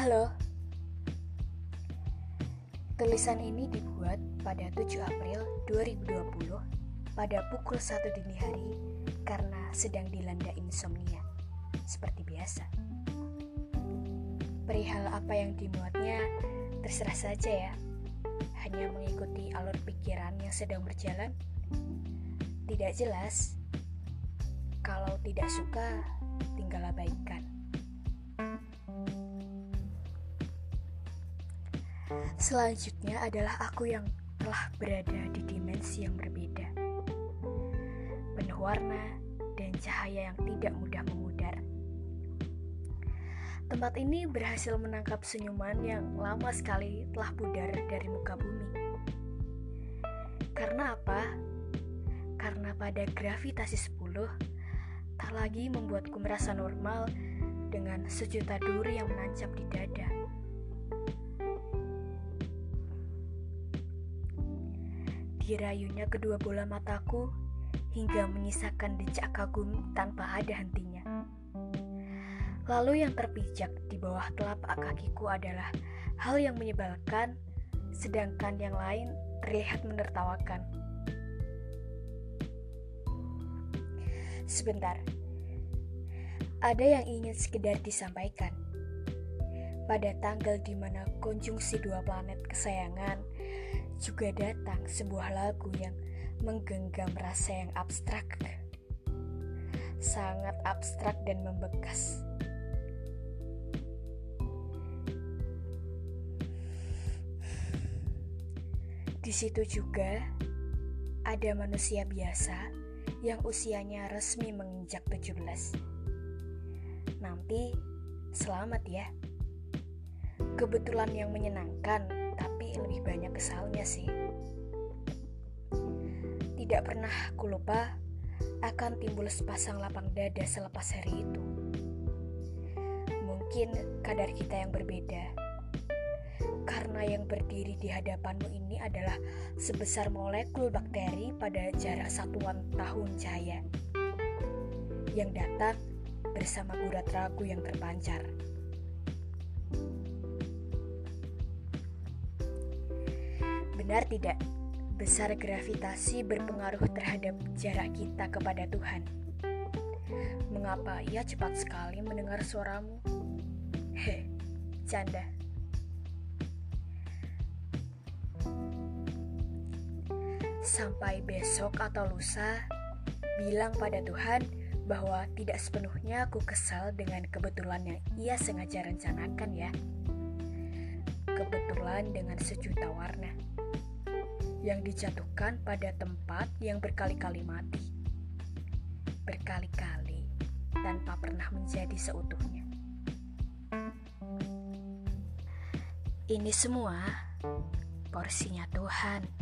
Halo. Tulisan ini dibuat pada 7 April 2020 pada pukul 1 dini hari karena sedang dilanda insomnia. Seperti biasa. Perihal apa yang dimuatnya terserah saja ya. Hanya mengikuti alur pikiran yang sedang berjalan. Tidak jelas. Kalau tidak suka, tinggal abaikan. Selanjutnya adalah aku yang telah berada di dimensi yang berbeda. Penuh warna dan cahaya yang tidak mudah memudar. Tempat ini berhasil menangkap senyuman yang lama sekali telah pudar dari muka bumi. Karena apa? Karena pada gravitasi 10 tak lagi membuatku merasa normal dengan sejuta duri yang menancap di dirayunya kedua bola mataku hingga menyisakan decak kagum tanpa ada hentinya. Lalu yang terpijak di bawah telapak kakiku adalah hal yang menyebalkan, sedangkan yang lain terlihat menertawakan. Sebentar, ada yang ingin sekedar disampaikan. Pada tanggal di mana konjungsi dua planet kesayangan juga datang sebuah lagu yang menggenggam rasa yang abstrak. Sangat abstrak dan membekas. Di situ juga ada manusia biasa yang usianya resmi menginjak 17. Nanti selamat ya. Kebetulan yang menyenangkan lebih banyak kesalnya sih. Tidak pernah aku lupa akan timbul sepasang lapang dada selepas hari itu. Mungkin kadar kita yang berbeda. Karena yang berdiri di hadapanmu ini adalah sebesar molekul bakteri pada jarak satuan tahun cahaya. Yang datang bersama gurat ragu yang terpancar. Benar tidak? Besar gravitasi berpengaruh terhadap jarak kita kepada Tuhan. Mengapa ia cepat sekali mendengar suaramu? He, canda. Sampai besok atau lusa, bilang pada Tuhan bahwa tidak sepenuhnya aku kesal dengan kebetulan yang ia sengaja rencanakan ya. Kebetulan dengan sejuta warna yang dijatuhkan pada tempat yang berkali-kali mati, berkali-kali tanpa pernah menjadi seutuhnya. Ini semua porsinya Tuhan.